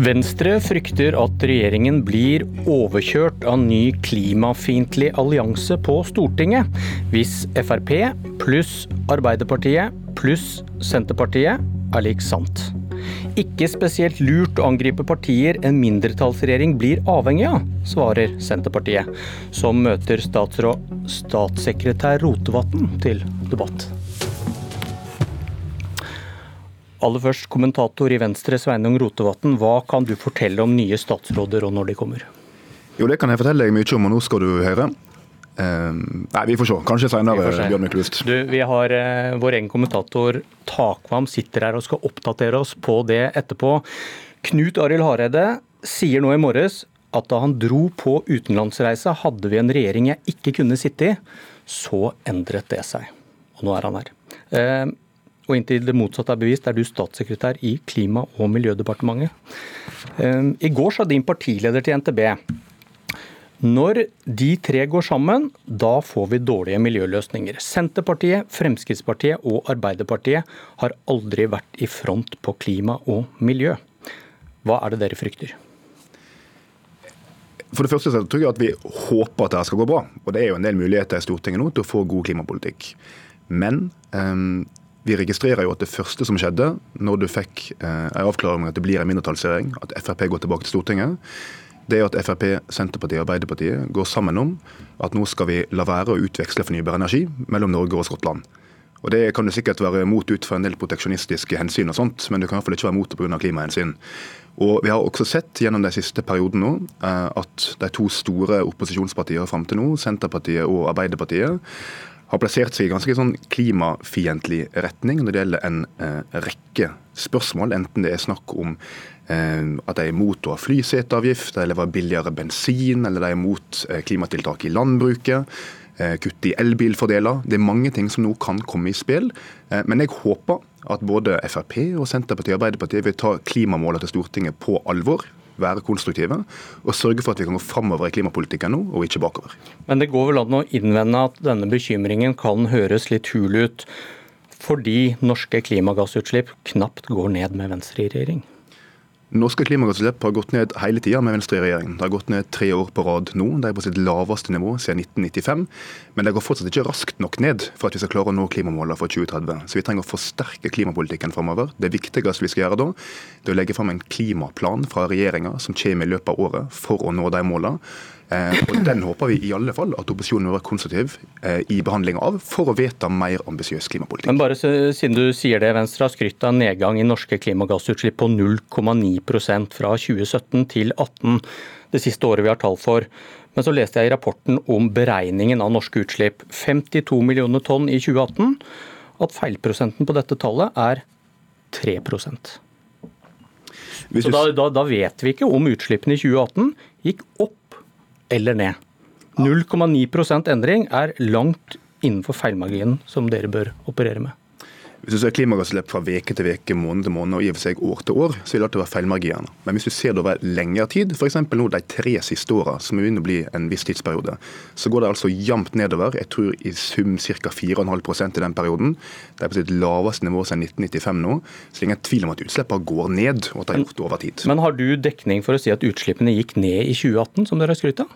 Venstre frykter at regjeringen blir overkjørt av ny klimafiendtlig allianse på Stortinget hvis Frp pluss Arbeiderpartiet pluss Senterpartiet er lik sant. Ikke spesielt lurt å angripe partier en mindretallsregjering blir avhengig av, svarer Senterpartiet, som møter statsråd statssekretær Rotevatn til debatt. Aller først, kommentator i Venstre Sveinung Rotevatn. Hva kan du fortelle om nye statsråder og når de kommer? Jo, Det kan jeg fortelle deg mye om, og nå skal du høre. Uh, nei, vi får se. Kanskje senere, Bjørn Myklust. Du, vi har uh, Vår egen kommentator Takvam sitter her og skal oppdatere oss på det etterpå. Knut Arild Hareide sier nå i morges at da han dro på utenlandsreise, hadde vi en regjering jeg ikke kunne sitte i. Så endret det seg. Og nå er han her. Uh, og inntil det motsatte er bevist, er du statssekretær i Klima- og miljødepartementet. Ehm, I går sa din partileder til NTB når de tre går sammen, da får vi dårlige miljøløsninger. Senterpartiet, Fremskrittspartiet og Arbeiderpartiet har aldri vært i front på klima og miljø. Hva er det dere frykter? For det første så tror jeg at Vi håper at det skal gå bra. og Det er jo en del muligheter i Stortinget nå til å få god klimapolitikk. Men um, vi registrerer jo at det første som skjedde når du fikk eh, en avklaring at det blir en mindretallsregjering, at Frp går tilbake til Stortinget, det er at Frp, Senterpartiet og Arbeiderpartiet går sammen om at nå skal vi la være å utveksle fornybar energi mellom Norge og Skottland. Og Det kan du sikkert være mot ut fra en del proteksjonistiske hensyn, og sånt, men du kan i hvert fall ikke være mot det pga. klimahensyn. Og Vi har også sett gjennom de siste perioden nå eh, at de to store opposisjonspartiene fram til nå, Senterpartiet og Arbeiderpartiet, har plassert seg i ganske sånn klimafiendtlig retning når det gjelder en eh, rekke spørsmål, enten det er snakk om eh, at de er imot å ha flyseteavgift, eller var billigere bensin, eller de er imot eh, klimatiltak i landbruket, kutt i elbilfordeler. Det er mange ting som nå kan komme i spill. Men jeg håper at både Frp og Senterpartiet og Arbeiderpartiet vil ta klimamålene til Stortinget på alvor være konstruktive og sørge for at vi kan gå framover i klimapolitikken nå, og ikke bakover. Men det går vel an å innvende at denne bekymringen kan høres litt hul ut, fordi norske klimagassutslipp knapt går ned med Venstre i regjering? Norske klimagassutslipp har gått ned hele tida med Venstre i regjering. Det har gått ned tre år på rad nå. De er på sitt laveste nivå siden 1995. Men det går fortsatt ikke raskt nok ned for at vi skal klare å nå klimamålene for 2030. Så vi trenger å forsterke klimapolitikken framover. Det viktigste vi skal gjøre da, det er å legge fram en klimaplan fra regjeringa som kommer i løpet av året for å nå de målene. Eh, og Den håper vi i alle fall at opposisjonen vil være konstruktiv eh, i behandling av, for å vedta mer ambisiøs klimapolitikk. Men bare siden du sier det, Venstre har skrytt av nedgang i norske klimagassutslipp på 0,9% fra 2017 til 2018, det siste året vi har tall for. Men så leste jeg i rapporten om beregningen av norske utslipp, 52 millioner tonn i 2018, at feilprosenten på dette tallet er 3% Så da, da, da vet vi ikke om utslippene i 2018 gikk opp eller ned. 0,9% endring er langt innenfor feilmarginen som dere bør operere med. Hvis du ser klimagassutslipp fra veke til veke, måned til måned og i og for seg år til år, så vil det alltid være feilmarginer. Men hvis du ser det over lengre tid, f.eks. nå de tre siste åra, som begynner å bli en viss tidsperiode, så går det altså jevnt nedover. Jeg tror i sum ca. 4,5% i den perioden. Det er på sitt laveste nivå siden 1995 nå. Så det er ingen tvil om at utslippene går ned, og at det har gjort det over tid. Men har du dekning for å si at utslippene gikk ned i 2018, som dere har skrytt av?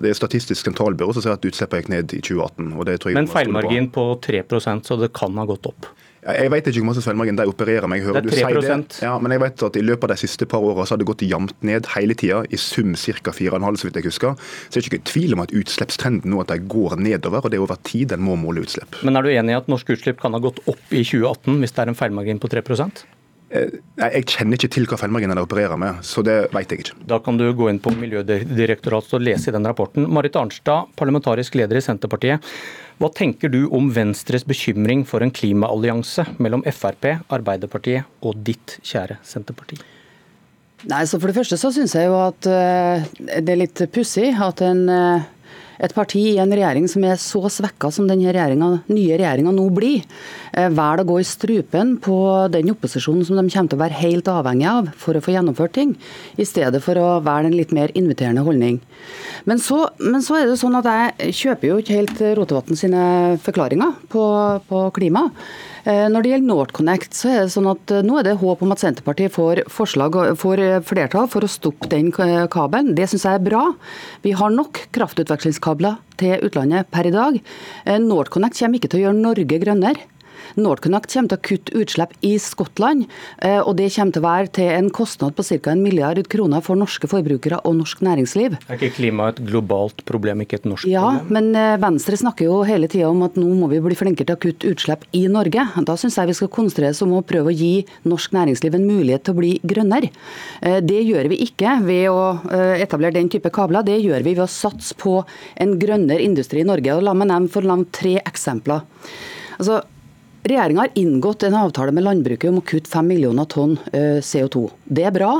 Det er Statistisk sentralbyrå som sier at utslippene gikk ned i 2018. Men feilmargin på 3% så det kan ha gått opp? Jeg vet ikke hvor masse Svelmagen de opererer med. Jeg hører det er 3 det. Ja, Men jeg vet at i løpet av de siste par åra har det gått jevnt ned hele tida. I sum ca. 4,5, så vidt jeg husker. Så det er ikke tvil om at utslippstrenden nå at de går nedover, og det er over tid en må måle utslipp. Men er du enig i at norske utslipp kan ha gått opp i 2018 hvis det er en feilmargin på 3 Eh, jeg kjenner ikke til hva feilmarginene opererer med, så det vet jeg ikke. Da kan du gå inn på Miljødirektoratet og lese i den rapporten. Marit Arnstad, parlamentarisk leder i Senterpartiet. Hva tenker du om Venstres bekymring for en klimaallianse mellom Frp, Arbeiderpartiet og ditt kjære Senterparti? Nei, så For det første så syns jeg jo at eh, det er litt pussig at en eh, et parti i en regjering som er så svekka som den nye regjeringa nå blir, eh, velger å gå i strupen på den opposisjonen som de kommer til å være helt avhengig av for å få gjennomført ting, i stedet for å være en litt mer inviterende holdning. Men så, men så er det sånn at jeg kjøper jo ikke helt Rotevatn sine forklaringer på, på klima. Eh, når det gjelder NorthConnect, så er det sånn at eh, nå er det håp om at Senterpartiet får, forslag, får flertall for å stoppe den kabelen. Det syns jeg er bra. Vi har nok kraftutvekslingskabler til utlandet per i dag. NorthConnect kommer ikke til å gjøre Norge grønnere. NorthConnect kommer til å kutte utslipp i Skottland, eh, og det kommer til å være til en kostnad på ca. en milliard kroner for norske forbrukere og norsk næringsliv. Er ikke klima et globalt problem, ikke et norsk ja, problem? Ja, men eh, Venstre snakker jo hele tida om at nå må vi bli flinkere til å kutte utslipp i Norge. Da syns jeg vi skal konsentrere oss om å prøve å gi norsk næringsliv en mulighet til å bli grønnere. Eh, det gjør vi ikke ved å etablere den type kabler, det gjør vi ved å satse på en grønnere industri i Norge. Og La meg nevne for tre eksempler. Altså, Regjeringa har inngått en avtale med landbruket om å kutte 5 millioner tonn eh, CO2. Det er bra,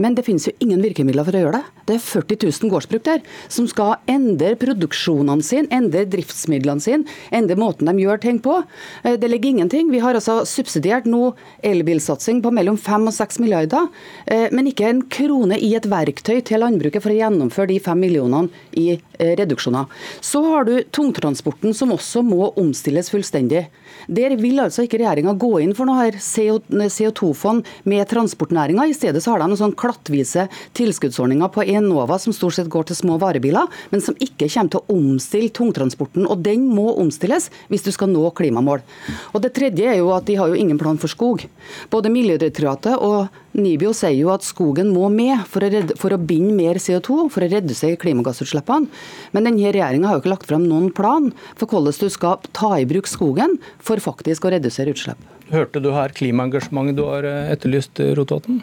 men det finnes jo ingen virkemidler for å gjøre det. Det er 40 000 gårdsbruk der som skal endre produksjonene sine, endre driftsmidlene sine, endre måten de gjør ting på. Eh, det ligger ingenting. Vi har altså subsidiert nå elbilsatsing på mellom 5 og 6 milliarder, eh, men ikke en krone i et verktøy til landbruket for å gjennomføre de 5 millionene i reduksjoner. Så har du tungtransporten som også må omstilles fullstendig. Der vil altså ikke regjeringa gå inn for noe her CO2-fond med transportnæringa. I stedet så har de noen sånn klattvise tilskuddsordninger på Enova som stort sett går til små varebiler, men som ikke kommer til å omstille tungtransporten. Og den må omstilles hvis du skal nå klimamål. Og Det tredje er jo at de har jo ingen plan for skog. Både Miljødirektoratet og Nibio sier jo at skogen må med for å, redde, for å binde mer CO2, for å redusere klimagassutslippene. Men denne regjeringa har jo ikke lagt fram noen plan for hvordan du skal ta i bruk skogen for faktisk å redusere utslipp. Hørte du her klimaengasjementet du har eh, etterlyst, Rotevatn?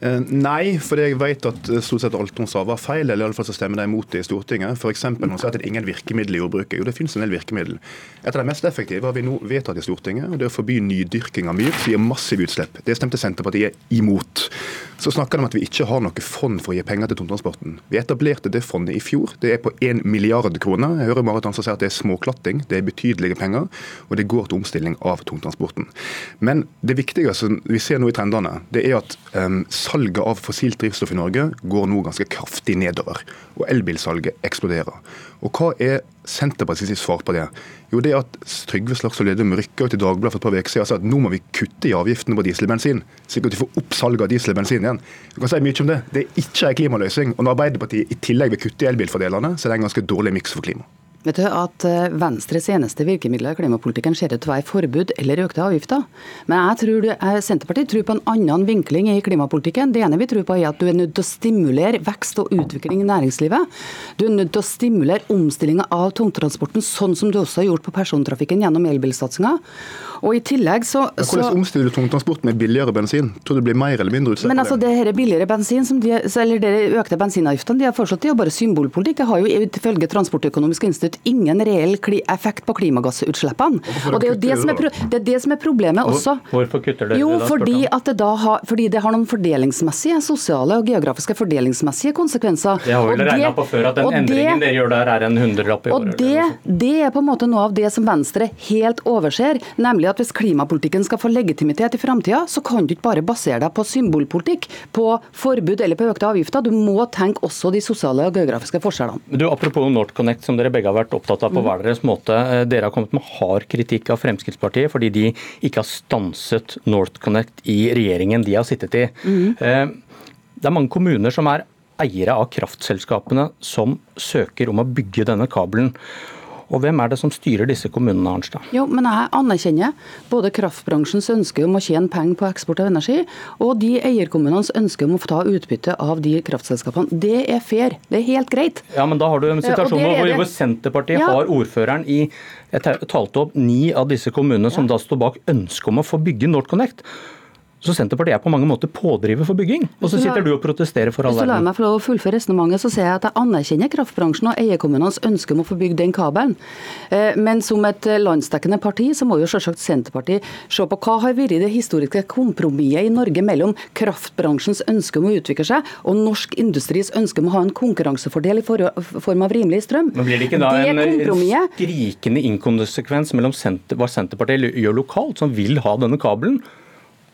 Eh, nei, for jeg vet at eh, stort sett alt hun sa var feil, eller iallfall så stemmer de imot det i Stortinget. F.eks. hun sier at det er ingen virkemiddel i jordbruket. Jo, det finnes en del virkemiddel. Et av de mest effektive har vi nå vedtatt i Stortinget, og det er å forby nydyrking av myr, som gir massive utslipp. Det stemte Senterpartiet imot. Så snakker de om at vi ikke har noe fond for å gi penger til tungtransporten. Vi etablerte det fondet i fjor. Det er på 1 milliard kroner. Jeg hører Marit Hansen si at det er småklatting. Det er betydelige penger, og det går til omstilling av tungtransporten. Men det viktigste vi ser nå i trendene, det er at um, salget av fossilt drivstoff i Norge går nå ganske kraftig nedover. Og elbilsalget eksploderer. Og hva er Senterpartiets svar på det? Jo, det er at Trygve Slagsvold Vedum rykka ut i Dagbladet for et par uker siden og sa at nå må vi kutte i avgiftene på dieselbensin, slik at vi får opp salget av dieselbensin igjen. Du kan si mye om Det Det er ikke en klimaløsning. Og når Arbeiderpartiet i tillegg vil kutte i elbilfordelene, så er det en ganske dårlig miks for klimaet. Vet du at eh, Venstres eneste virkemiddel i klimapolitikken ser ut til å være forbud eller økte avgifter. Men jeg tror du, Senterpartiet tror på en annen vinkling i klimapolitikken. Det ene vi tror på er at du er nødt til å stimulere vekst og utvikling i næringslivet. Du er nødt til å stimulere omstillinga av tungtransporten, sånn som du også har gjort på persontrafikken gjennom elbilsatsinga. Og i tillegg så, ja, Hvordan omstiller du tungtransport med billigere bensin? Tror du det blir mer eller mindre utslipp? Men altså, det her er billigere bensin, de, eller det økte bensinavgiftene de har foreslått, det er bare symbolpolitikk. Det har jo ifølge Transportøkonomisk institutt ingen reell effekt på klimagassutslippene. Og det er jo det som er, det er, det som er problemet også. Hvorfor kutter dere jo, det da? Fordi, at det har, fordi det har noen fordelingsmessige, sosiale og geografiske fordelingsmessige konsekvenser. Det har vi vel regna på før, at den endringen dere gjør der er en hundrelapp i året. Og det, det er på en måte noe av det som Venstre helt overser, nemlig at hvis klimapolitikken skal få legitimitet i framtida, så kan du ikke bare basere deg på symbolpolitikk, på forbud eller på økte avgifter. Du må tenke også de sosiale og geografiske forskjellene. Du, Apropos NorthConnect, som dere begge har vært opptatt av på hver deres måte. Eh, dere har kommet med hard kritikk av Fremskrittspartiet fordi de ikke har stanset NorthConnect i regjeringen de har sittet i. Mm. Det er mange kommuner som er eiere av kraftselskapene som søker om å bygge denne kabelen. Og hvem er det som styrer disse kommunene, Arnstad? Jo, men Jeg anerkjenner både kraftbransjens ønske om å tjene penger på eksport av energi, og de eierkommunenes ønske om å få ta utbytte av de kraftselskapene. Det er fair. Det er helt greit. Ja, men da har du en situasjon hvor, hvor, Senterpartiet ja. har ordføreren i Jeg talte opp ni av disse kommunene som ja. da står bak ønsket om å få bygge NorthConnect. Så Senterpartiet er på mange måter pådriver for bygging. Og så sitter du og protesterer for all verden. Hvis du lar meg få lov å fullføre resonnementet, så sier jeg at jeg anerkjenner kraftbransjen og eierkommunenes ønske om å få bygd den kabelen. Eh, men som et landsdekkende parti, så må jo selvsagt Senterpartiet se på hva har vært det historiske kompromisset i Norge mellom kraftbransjens ønske om å utvikle seg og norsk industris ønske om å ha en konkurransefordel i form av rimelig strøm. Men Blir det ikke da det en, en skrikende inkonsekvens mellom hva Senterpartiet gjør lokalt, som vil ha denne kabelen,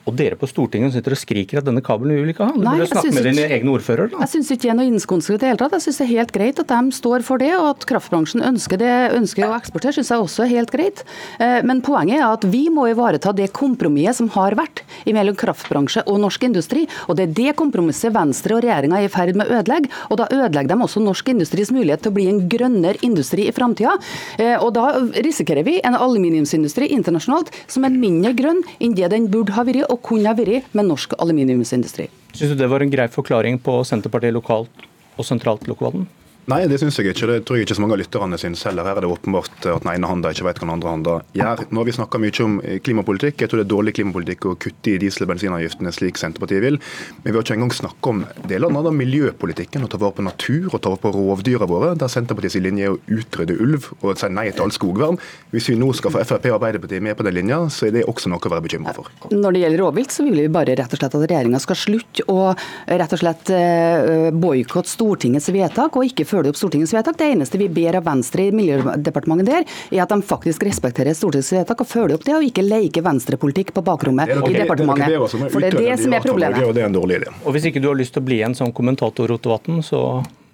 og dere på Stortinget sitter og skriker at denne kabelen vil vi ikke ha. Du burde snakke med dine egne ordførere. Da. Jeg syns ikke det er noe innskonskritt i det hele tatt. Jeg syns det er helt greit at de står for det, og at kraftbransjen ønsker, det, ønsker å eksportere, syns jeg også er helt greit. Eh, men poenget er at vi må ivareta det kompromisset som har vært mellom kraftbransje og norsk industri. Og det er det kompromisset Venstre og regjeringa er i ferd med å ødelegge. Og da ødelegger de også norsk industris mulighet til å bli en grønnere industri i framtida. Eh, og da risikerer vi en aluminiumsindustri internasjonalt som er mindre grønn enn det den burde ha vært og kunne ha vært med norsk aluminiumsindustri. Syns du det var en grei forklaring på Senterpartiet lokalt og sentralt, Lokovaden? Nei, det syns jeg ikke. Det tror jeg ikke så mange av lytterne syns heller. Her er det åpenbart at den ene handa ikke vet hva den andre handa gjør. Nå har vi snakka mye om klimapolitikk. Jeg tror det er dårlig klimapolitikk å kutte i diesel- og bensinavgiftene slik Senterpartiet vil. Men vi har ikke engang snakka om deler av miljøpolitikken, å ta vare på natur og ta vare på rovdyra våre. Der Senterpartiets linje er å utrydde ulv og si nei til all skogvern. Hvis vi nå skal få Frp og Arbeiderpartiet med på den linja, så er det også noe å være bekymra for. Når det gjelder rovvilt, så vil vi bare rett og slett at regjeringa skal slutte å rett og slett eh, boikotte Stortingets vedtak og ikke følge opp Stortingets vedtak. Det eneste vi ber av Venstre i Miljødepartementet der, er at de faktisk respekterer Stortingets vedtak og følger opp det, og ikke leker venstrepolitikk på bakrommet i departementet. For det er det som er problemet. Og det er en dårlig idé. Og Hvis ikke du har lyst til å bli en sånn kommentator, Rotevatn, så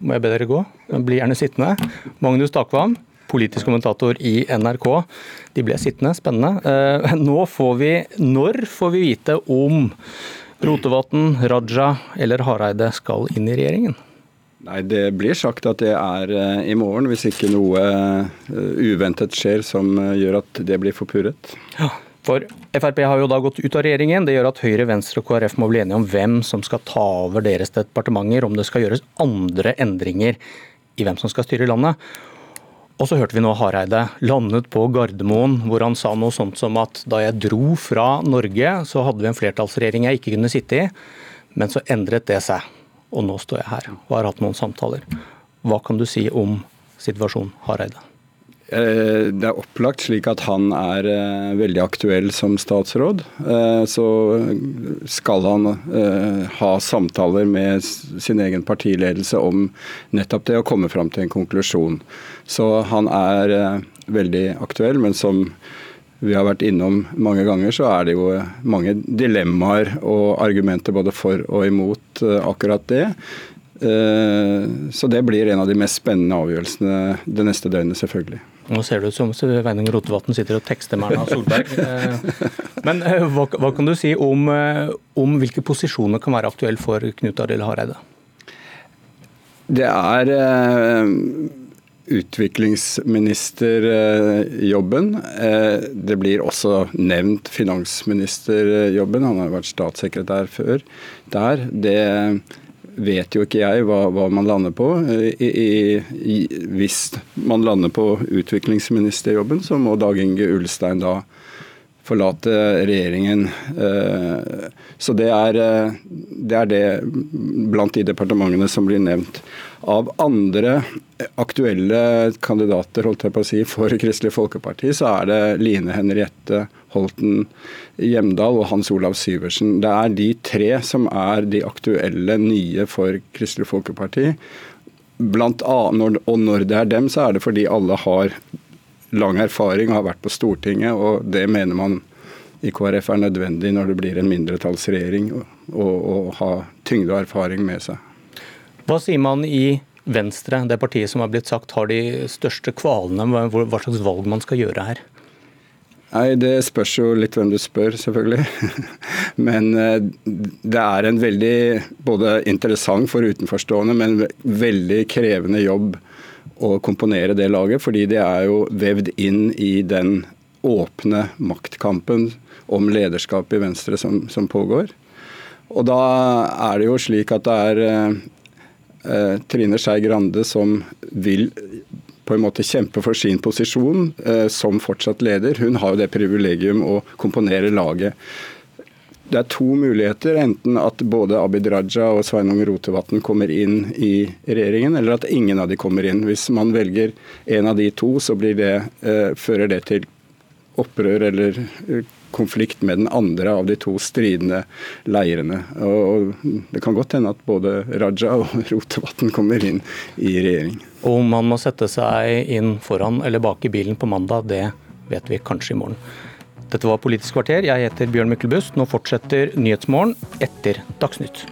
må jeg be dere gå. Bli gjerne sittende. Magnus Takvam, politisk kommentator i NRK. De ble sittende, spennende. Eh, nå får vi, når får vi vite om Rotevatn, Raja eller Hareide skal inn i regjeringen? Nei, Det blir sagt at det er uh, i morgen, hvis ikke noe uh, uventet skjer som uh, gjør at det blir forpurret. Ja, for Frp har jo da gått ut av regjeringen. Det gjør at Høyre, Venstre og KrF må bli enige om hvem som skal ta over deres departementer, om det skal gjøres andre endringer i hvem som skal styre landet. Og så hørte vi nå Hareide landet på Gardermoen, hvor han sa noe sånt som at da jeg dro fra Norge, så hadde vi en flertallsregjering jeg ikke kunne sitte i, men så endret det seg og nå står jeg her og har hatt noen samtaler. Hva kan du si om situasjonen Hareide? Eh, det er opplagt slik at han er eh, veldig aktuell som statsråd. Eh, så skal han ha samtaler med sin egen partiledelse om nettopp det, å komme fram til en konklusjon. Så han er veldig aktuell, men som vi har vært innom mange ganger, så er det jo mange dilemmaer og argumenter både for og imot eh, akkurat det. Eh, så det blir en av de mest spennende avgjørelsene det neste døgnet, selvfølgelig. Nå ser det ut som Sveinung Rotevatn sitter og tekster med Erna Solberg. Eh, men hva, hva, kan du si om, om hvilke posisjoner kan være aktuelle for Knut Arild Hareide? Det er utviklingsministerjobben. Eh, det blir også nevnt finansministerjobben. Han har vært statssekretær før der. Det vet jo ikke jeg hva, hva man lander på. I, i, hvis man lander på utviklingsministerjobben, så må Dag Inge Ulstein da forlate regjeringen. Eh, så det er, eh, det er det blant de departementene som blir nevnt. Av andre aktuelle kandidater holdt jeg på å si, for Kristelig Folkeparti, så er det Line Henriette Holten Hjemdal og Hans Olav Syversen. Det er de tre som er de aktuelle nye for Kristelig Folkeparti. Blant annet, og når det er dem, så er det fordi alle har lang erfaring og har vært på Stortinget, og det mener man i KrF er nødvendig når det blir en mindretallsregjering, å ha tyngde og erfaring med seg. Hva sier man i Venstre, det partiet som har blitt sagt har de største kvalene, hva slags valg man skal gjøre her? Nei, Det spørs jo litt hvem du spør, selvfølgelig. Men eh, det er en veldig både interessant for utenforstående, men veldig krevende jobb å komponere det laget. Fordi det er jo vevd inn i den åpne maktkampen om lederskap i Venstre som, som pågår. Og da er det jo slik at det er eh, Eh, Trine Skei Grande som vil på en måte kjempe for sin posisjon eh, som fortsatt leder. Hun har jo det privilegium å komponere laget. Det er to muligheter, enten at både Abid Raja og Sveinung Rotevatn kommer inn i regjeringen, eller at ingen av de kommer inn. Hvis man velger en av de to, så det, eh, fører det til opprør eller eh, konflikt med den andre av de to stridende leirene. Og Det kan godt hende at både Raja og Rotevatn kommer inn i regjering. Om man må sette seg inn foran eller bak i bilen på mandag, det vet vi kanskje i morgen. Dette var Politisk kvarter. Jeg heter Bjørn Myklebust. Nå fortsetter Nyhetsmorgen etter Dagsnytt.